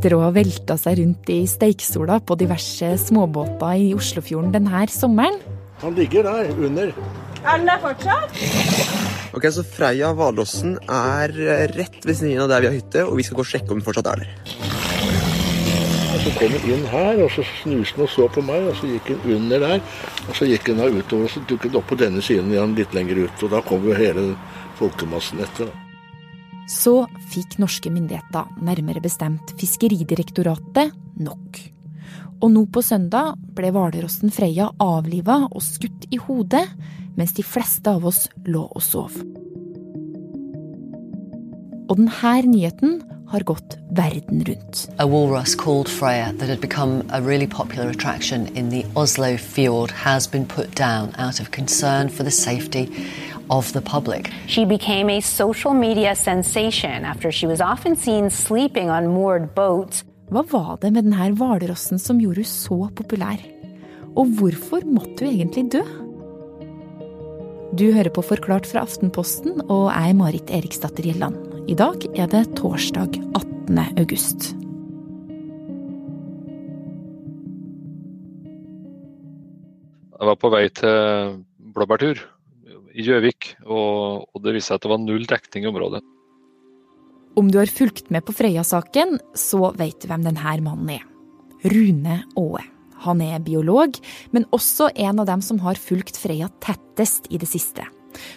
Etter å ha velta seg rundt i steiksola på diverse småbåter i Oslofjorden denne sommeren Han ligger der under. Er den der fortsatt? Ok, så Freia Hvalåsen er eh, rett ved siden av der vi har hytte, og vi skal gå og sjekke om den fortsatt er der. Så kom den inn her, og så snuste den og så på meg, og så gikk den under der. Og så gikk den da utover, og så dukket den opp på denne siden igjen litt lenger ut. Og da kom jo hele folkemassen etter. da. Så fikk norske myndigheter, nærmere bestemt Fiskeridirektoratet, nok. Og nå på søndag ble hvalrossen Freya avliva og skutt i hodet, mens de fleste av oss lå og sov. Og denne nyheten har gått verden rundt. A walrus called Freya that had become a really popular attraction in the Oslo fjord has been put down for safety of the public. She became a social media sensation after she was often seen sleeping on moored boats. Hva var det med denne hvalrossen som gjorde hun så populær? Og hvorfor måtte hun egentlig dø? Du hører på Forklart fra Aftenposten, og jeg er Marit Eriksdatter Gjelland. I dag er det torsdag 18. august. Jeg var på vei til blåbærtur i Gjøvik, og, og det viste seg at det var null dekning i området. Om du har fulgt med på Frøya-saken, så vet du hvem denne mannen er. Rune Aae. Han er biolog, men også en av dem som har fulgt Freya tettest i det siste.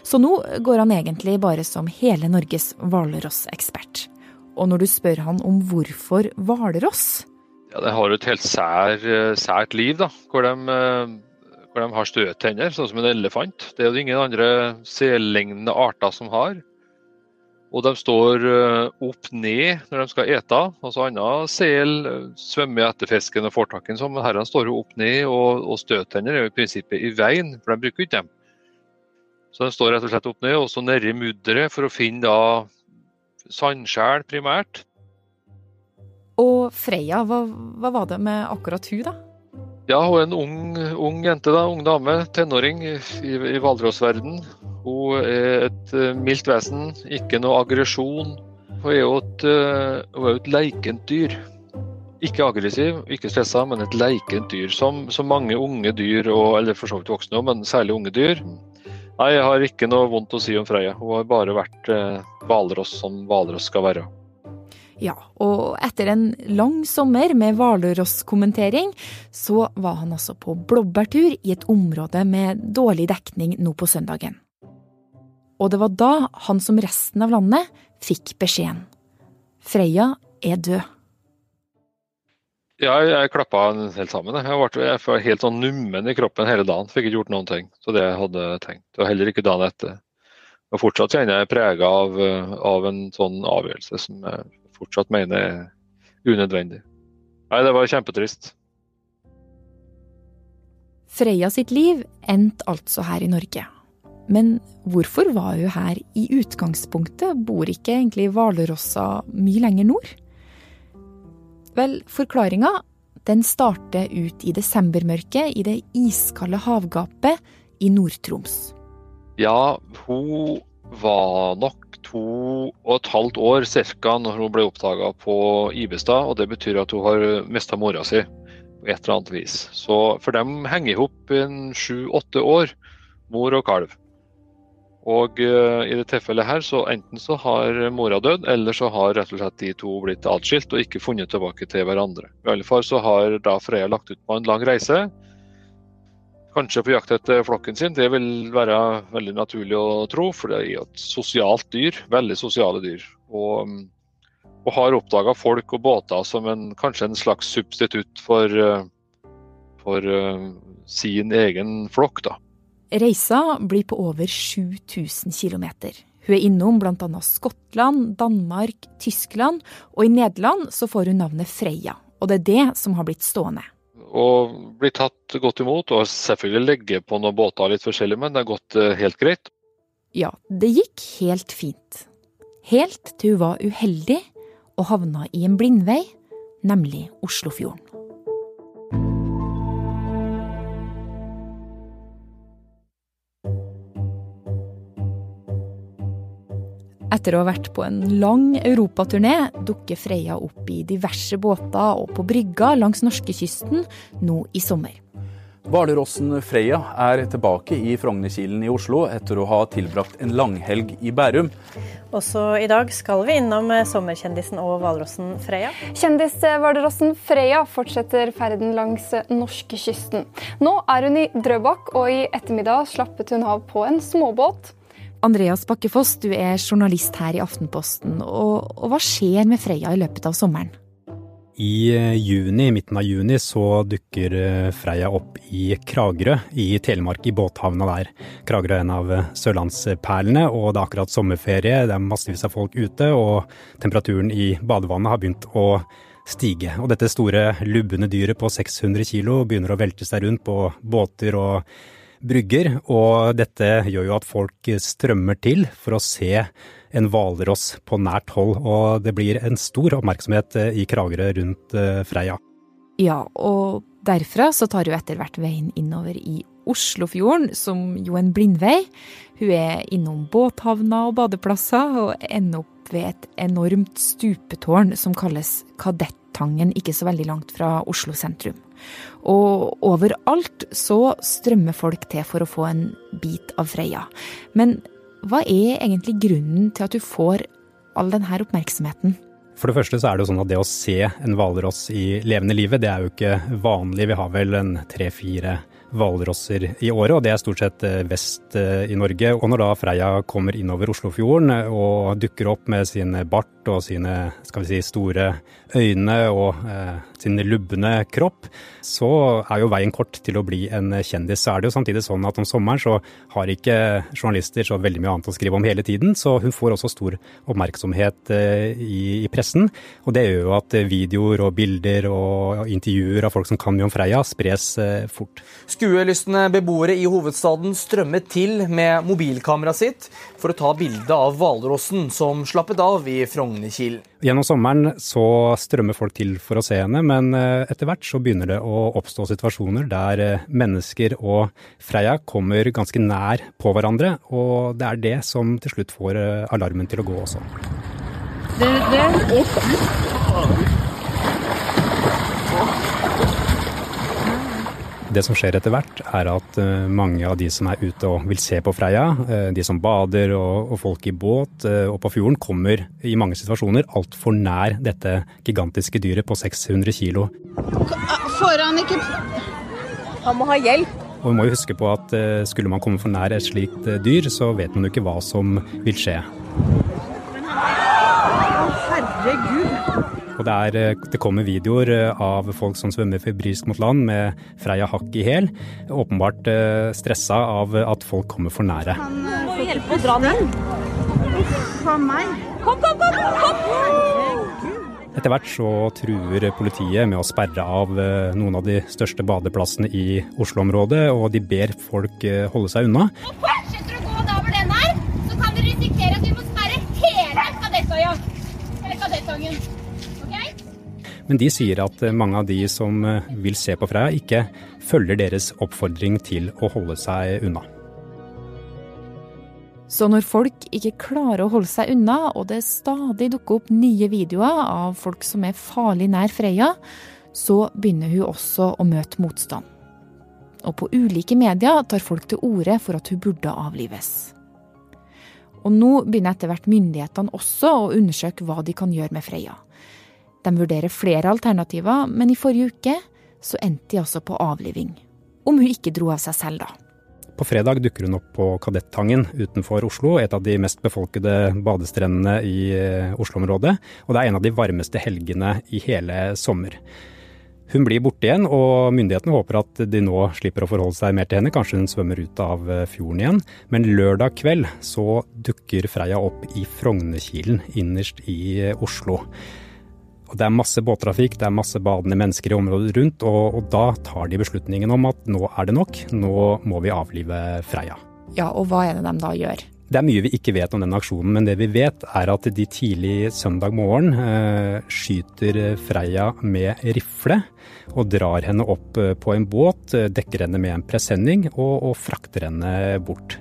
Så nå går han egentlig bare som hele Norges hvalrossekspert. Og når du spør han om hvorfor hvalross, Ja, de har jo et helt sær, sært liv, da, hvor de, hvor de har støttenner, sånn som en elefant. Det er jo ingen andre sellignende arter som har. Og de står eh, opp ned når de skal ete. Altså annen sel svømmer etter fisken og får tak i den, sånn, men herrene står jo opp ned, og, og støttenner er jo i prinsippet i veien, for de bruker ikke dem. Så de står rett og slett opp ned, og så nedi mudderet for å finne da sandskjær primært. Og Freya, hva, hva var det med akkurat hun, da? Ja, hun er en ung, ung jente, da, ung dame, tenåring i, i hvalrossverden. Hun er et eh, mildt vesen, ikke noe aggresjon. Hun er jo et, eh, hun er et leikent dyr. Ikke aggressiv, ikke stressa, men et leikent dyr. Som, som mange unge dyr, og, eller for så vidt voksne òg, men særlig unge dyr. Nei, jeg har ikke noe vondt å si om Freya. Hun har bare vært eh, som hvalross skal være. Ja, og etter en lang sommer med hvalrosskommentering, så var han altså på blåbærtur i et område med dårlig dekning nå på søndagen. Og det var da han som resten av landet fikk beskjeden. Freya er død. Ja, jeg klappa helt sammen. Jeg var, helt sånn nummen i kroppen hele dagen. Fikk ikke gjort noen ting. Så det jeg hadde tenkt. Og heller ikke dagen etter. Og fortsatt kjenner jeg prega av, av en sånn avgjørelse som jeg fortsatt mener er unødvendig. Nei, det var kjempetrist. Freya sitt liv endte altså her i Norge. Men hvorfor var hun her i utgangspunktet? Bor ikke egentlig hvalrossa mye lenger nord? Vel, forklaringa den starter ut i desembermørket i det iskalde havgapet i Nord-Troms. Ja, hun var nok to og et halvt år ca. når hun ble oppdaga på Ibestad. og Det betyr at hun har mista mora si på et eller annet vis. Så for dem henger i hop en sju-åtte år, mor og kalv. Og uh, i det tilfellet her, så enten så har mora dødd, eller så har rett og slett de to blitt atskilt og ikke funnet tilbake til hverandre. I alle fall så har da Freya lagt ut på en lang reise. Kanskje på jakt etter flokken sin, det vil være veldig naturlig å tro, for det er jo et sosialt dyr. Veldig sosiale dyr. Og, og har oppdaga folk og båter som en, kanskje en slags substitutt for, for sin egen flokk, da. Reisa blir på over 7000 km. Hun er innom bl.a. Skottland, Danmark, Tyskland, og i Nederland så får hun navnet Freya. Og det er det som har blitt stående. Og blir tatt godt imot, og selvfølgelig legge på noen båter litt forskjellig, men det har gått helt greit. Ja, det gikk helt fint. Helt til hun var uheldig og havna i en blindvei, nemlig Oslofjorden. Etter å ha vært på en lang europaturné dukker Freya opp i diverse båter og på brygga langs norskekysten nå i sommer. Hvalrossen Freya er tilbake i Frognerkilen i Oslo etter å ha tilbrakt en langhelg i Bærum. Også i dag skal vi innom sommerkjendisen og hvalrossen Freya. Kjendishvalrossen Freya fortsetter ferden langs norskekysten. Nå er hun i Drøbak, og i ettermiddag slappet hun av på en småbåt. Andreas Bakkefoss, du er journalist her i Aftenposten. Og, og hva skjer med Freya i løpet av sommeren? I eh, juni, midten av juni så dukker eh, Freia opp i Kragerø i Telemark, i båthavna der. Kragerø er en av eh, sørlandsperlene, og det er akkurat sommerferie. Det er massevis av folk ute, og temperaturen i badevannet har begynt å stige. Og dette store, lubne dyret på 600 kilo begynner å velte seg rundt på båter og brygger, og dette gjør jo at folk strømmer til for å se en hvalross på nært hold, og det blir en stor oppmerksomhet eh, i Kragerø rundt eh, Freia. Ja, og derfra så tar hun etter hvert veien innover i Oslofjorden, som jo en blindvei. Hun er innom båthavner og badeplasser, og ender opp ved et enormt stupetårn som kalles Kadettangen, ikke så veldig langt fra Oslo sentrum. Og overalt så strømmer folk til for å få en bit av Freia. Men hva er egentlig grunnen til at du får all denne oppmerksomheten? For det første så er det jo sånn at det å se en hvalross i levende livet, det er jo ikke vanlig. Vi har vel en tre-fire hvalrosser i året, og det er stort sett eh, vest eh, i Norge. Og når da Freia kommer innover Oslofjorden og dukker opp med sin bart og sine skal vi si, store øyne og eh, sin lubne kropp, så er jo veien kort til å bli en kjendis. Så er det jo samtidig sånn at om sommeren så har ikke journalister så veldig mye annet å skrive om hele tiden, så hun får også stor oppmerksomhet eh, i, i, pressen. Og det gjør jo at videoer og bilder og intervjuer av folk som kan mye om Freia, spres eh, fort. Skuelystne beboere i hovedstaden strømmet til med mobilkameraet sitt for å ta bilde av hvalrossen som slappet av i Frognerkilen. Gjennom sommeren så strømmer folk til for å se henne, men eh, etter hvert så begynner det å oppstå situasjoner der eh, mennesker og Freia kommer ganske nær på hverandre, og det er det som til slutt får eh, alarmen til å gå også. Det, det. Det som skjer etter hvert, er at eh, mange av de som er ute og vil se på Freia, eh, de som bader og, og folk i båt eh, og på fjorden, kommer i mange situasjoner altfor nær dette gigantiske dyret på 600 kilo. Får han ikke Han må ha hjelp. Og vi må jo huske på at skulle man komme for nær et slikt dyr, så vet man jo ikke hva som vil skje. Herregud. Og det, er, eh, det, kommer videoer eh, av folk som svømmer febrilsk mot land med Freia hakk i hæl. Åpenbart eh, stressa av at folk kommer for nære. Kan må hjelpe å dra den For Uff a meg. Kom, kom, kom! kom. Etter hvert så truer politiet med å sperre av noen av de største badeplassene i Oslo-området, og de ber folk holde seg unna. Fortsetter å gå da over den her, så kan dere risikere at vi må sperre hele Kadettøya. Eller Kadettangen. Men de sier at eh, mange av de som eh, vil se på Freia, ikke følger deres oppfordring til å holde seg unna. Så når folk ikke klarer å holde seg unna, og det stadig dukker opp nye videoer av folk som er farlig nær Freia, så begynner hun også å møte motstand. Og på ulike medier tar folk til orde for at hun burde avlives. Og nå begynner etter hvert myndighetene også å undersøke hva de kan gjøre med Freia. De vurderer flere alternativer, men i forrige uke så endte de altså på avliving. Om hun ikke dro av seg selv, da. På fredag dukker hun opp på Kadettangen utenfor Oslo, et av de mest befolkede badestrendene i eh, Oslo-området. Og det er en av de varmeste helgene i hele sommer. Hun blir borte igjen, og myndighetene håper at de nå slipper å forholde seg mer til henne. Kanskje hun svømmer ut av eh, fjorden igjen. Men lørdag kveld så dukker Freia opp i Frognerkilen innerst i eh, Oslo. Og det er masse båttrafikk, det er masse badende mennesker i området rundt, og, og, da tar de beslutningen om at nå er det nok, nå må vi avlive Freia. Ja, og hva er det de da gjør? Det er mye vi ikke vet om den aksjonen, men det vi vet er at de tidlig søndag morgen eh, skyter Freia med rifle og drar henne opp eh, på en båt, eh, dekker henne med en presenning og, og frakter henne bort.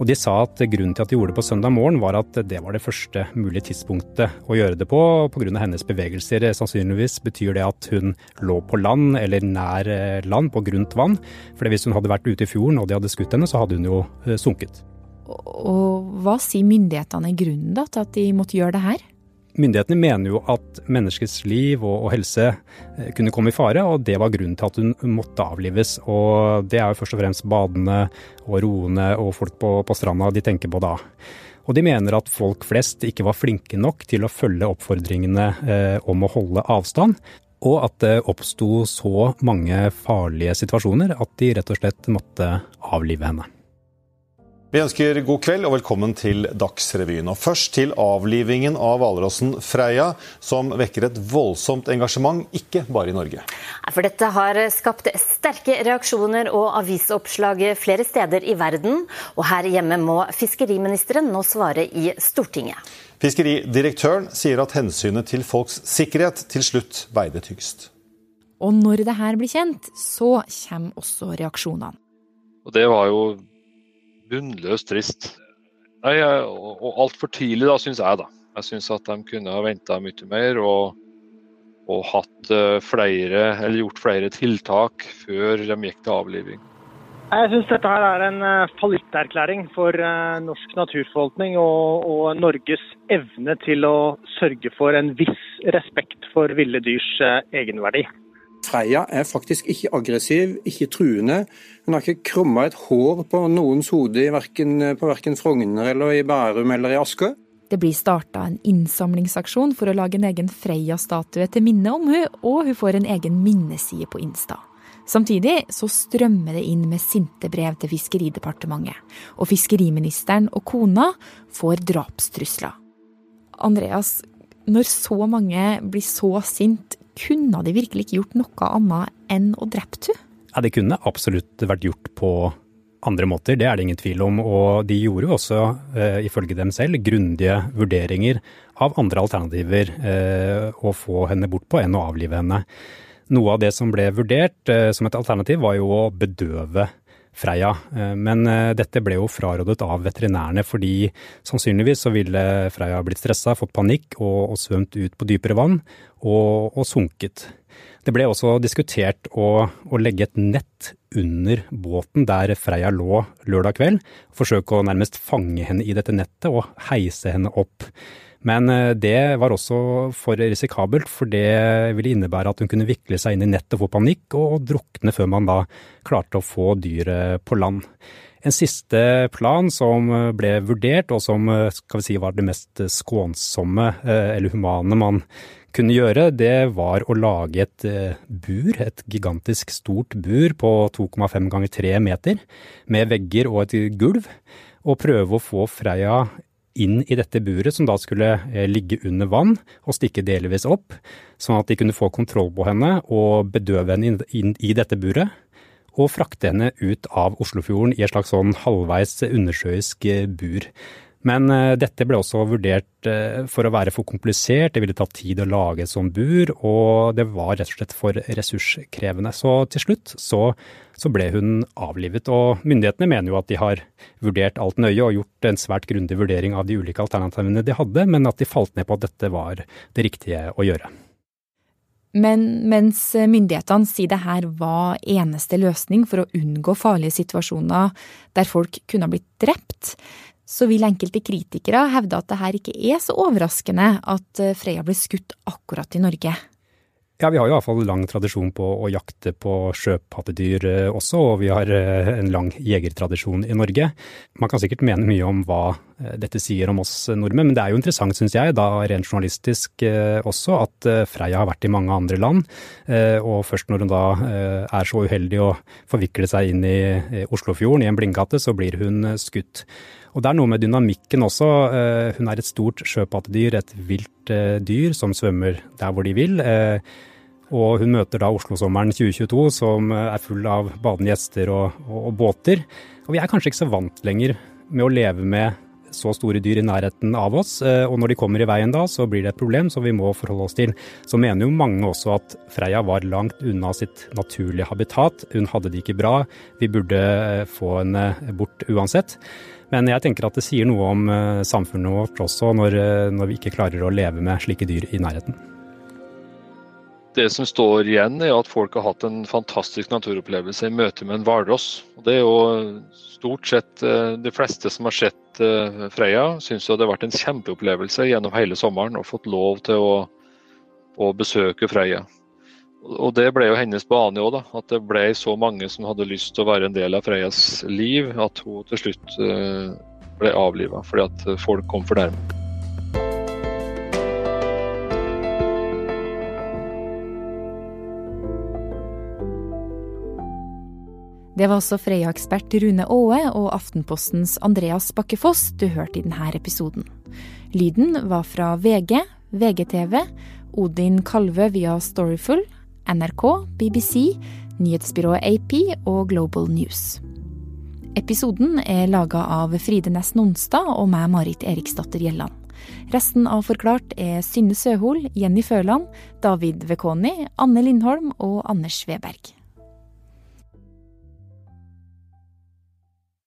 Og de sa at grunnen til at de gjorde det på søndag morgen, var at det var det første mulige tidspunktet å gjøre det på pga. hennes bevegelser. Sannsynligvis betyr det at hun lå på land eller nær eh, land, på grunt vann. For hvis hun hadde vært ute i fjorden og de hadde skutt henne, så hadde hun jo eh, sunket. Og hva sier myndighetene i grunnen da, til at de måtte gjøre det her? Myndighetene mener jo at menneskets liv og, helse eh, kunne komme i fare, og det var grunnen til at hun måtte avlives. Og det er jo først og fremst badende og roende og folk på, på stranda de tenker på da. Og de mener at folk flest ikke var flinke nok til å følge oppfordringene eh, om å holde avstand. Og at det oppsto så mange farlige situasjoner at de rett og slett måtte avlive henne. Vi ønsker god kveld og velkommen til Dagsrevyen. Og først til avlivingen av hvalrossen Freia, som vekker et voldsomt engasjement, ikke bare i Norge. For dette har skapt sterke reaksjoner og avisoppslag flere steder i verden. Og her hjemme må fiskeriministeren nå svare i Stortinget. Fiskeridirektøren sier at hensynet til folks sikkerhet til slutt veide tyngst. Og når det her blir kjent, så kommer også reaksjonene. Og det var jo bunnløst trist. Nei, og altfor tidlig, da, syns jeg. da. Jeg syns at de kunne ha venta mye mer og, og hatt eh, flere, eller gjort flere tiltak før de gikk til avliving. Jeg syns dette her er en eh, fallitterklæring for eh, norsk naturforvaltning og, og, Norges evne til å sørge for en viss respekt for ville dyrs egenverdi. Freia er faktisk ikke aggressiv, ikke truende. Hun har ikke krumma et hår på noens hode på verken Frogner eller i Bærum eller i Askø. Det blir starta en innsamlingsaksjon for å lage en egen Freya-statue til minne om hun, og hun får en egen minneside på Insta. Samtidig så strømmer det inn med sinte brev til Fiskeridepartementet, og fiskeriministeren og kona får drapstrusler. Andreas, når så mange blir så sint, kunne de virkelig ikke gjort noe annet enn å drept henne? Ja, det kunne absolutt vært gjort på andre måter, det er det ingen tvil om. Og de gjorde jo også, eh, ifølge dem selv, grundige vurderinger av andre alternativer eh, å få henne bort på enn å avlive henne. Noe av det som ble vurdert eh, som et alternativ, var jo å bedøve Freia. Men dette ble jo frarådet av veterinærene fordi sannsynligvis så ville Freia blitt stressa, fått panikk og, og svømt ut på dypere vann og, og sunket. Det ble også diskutert å, å, legge et nett under båten der Freia lå lørdag kveld. Forsøke å nærmest fange henne i dette nettet og heise henne opp. Men eh, det var også for risikabelt, for det ville innebære at hun kunne vikle seg inn i nettet og få panikk og drukne før man da klarte å få dyret på land. En siste plan som ble vurdert, og som skal vi si, var det mest skånsomme eller humane man kunne gjøre, det var å lage et eh, bur, et gigantisk stort bur på 2,5 ganger 3 meter, med vegger og et gulv, og prøve å få Freia inn i dette buret, som da skulle eh, ligge under vann og stikke delvis opp, sånn at de kunne få kontroll på henne og bedøve henne inn i dette buret. Og frakte henne ut av Oslofjorden i et slags sånn halvveis undersjøisk eh, bur. Men uh, dette ble også vurdert uh, for å være for komplisert, det ville ta tid å lage sånt bur, og det var rett og slett for ressurskrevende. Så til slutt så, så, ble hun avlivet. Og myndighetene mener jo at de har vurdert alt nøye og gjort en svært grundig vurdering av de ulike alternativene de hadde, men at de falt ned på at dette var det riktige å gjøre. Men mens myndighetene sier det her var eneste løsning for å unngå farlige situasjoner der folk kunne ha blitt drept, så vil enkelte kritikere hevde at det her ikke er så overraskende at eh, Freya ble skutt akkurat i Norge. Ja, vi har jo iallfall lang tradisjon på å jakte på sjøpattedyr eh, også, og vi har eh, en lang jegertradisjon i Norge. Man kan sikkert mene mye om hva dette sier om oss nordmenn, men det er jo interessant, syns jeg, da rent journalistisk også, at Freya har vært i mange andre land. Og først når hun da er så uheldig å forvikle seg inn i Oslofjorden, i en blindgate, så blir hun skutt. Og det er noe med dynamikken også. Eh, hun er et stort sjøpattedyr, et vilt eh, dyr som svømmer der hvor de vil. Eh, og hun møter da Oslosommeren 2022 som er full av badende gjester og, og, og båter. Og vi er kanskje ikke så vant lenger med å leve med så store dyr i nærheten av oss, og når de kommer i veien da, så blir det et problem som vi må forholde oss til. Så mener jo mange også at Freya var langt unna sitt naturlige habitat. Hun hadde det ikke bra. Vi burde få henne bort uansett. Men jeg tenker at det sier noe om samfunnet vårt også, når, når vi ikke klarer å leve med slike dyr i nærheten. Det som står igjen, er at folk har hatt en fantastisk naturopplevelse i møte med en hvalross. Det er jo stort sett eh, de fleste som har sett Freia, syns det har vært en kjempeopplevelse gjennom hele sommeren og fått lov til å, å besøke Freya. Og det ble jo hennes bane òg, at det ble så mange som hadde lyst til å være en del av Freias liv, at hun til slutt eh, ble avliva fordi at folk kom for nærme. Det var også Freia-ekspert Rune Aae og Aftenpostens Andreas Bakkefoss du hørte i denne episoden. Lyden var fra VG, VGTV, Odin Kalvø via Storyful, NRK, BBC, nyhetsbyrået AP og Global News. Episoden er laga av Fride Næss Nonstad og meg, Marit Eriksdatter Gjelland. Resten av Forklart er Synne Søhol, Jenny Føland, David Vekoni, Anne Lindholm og Anders Weberg.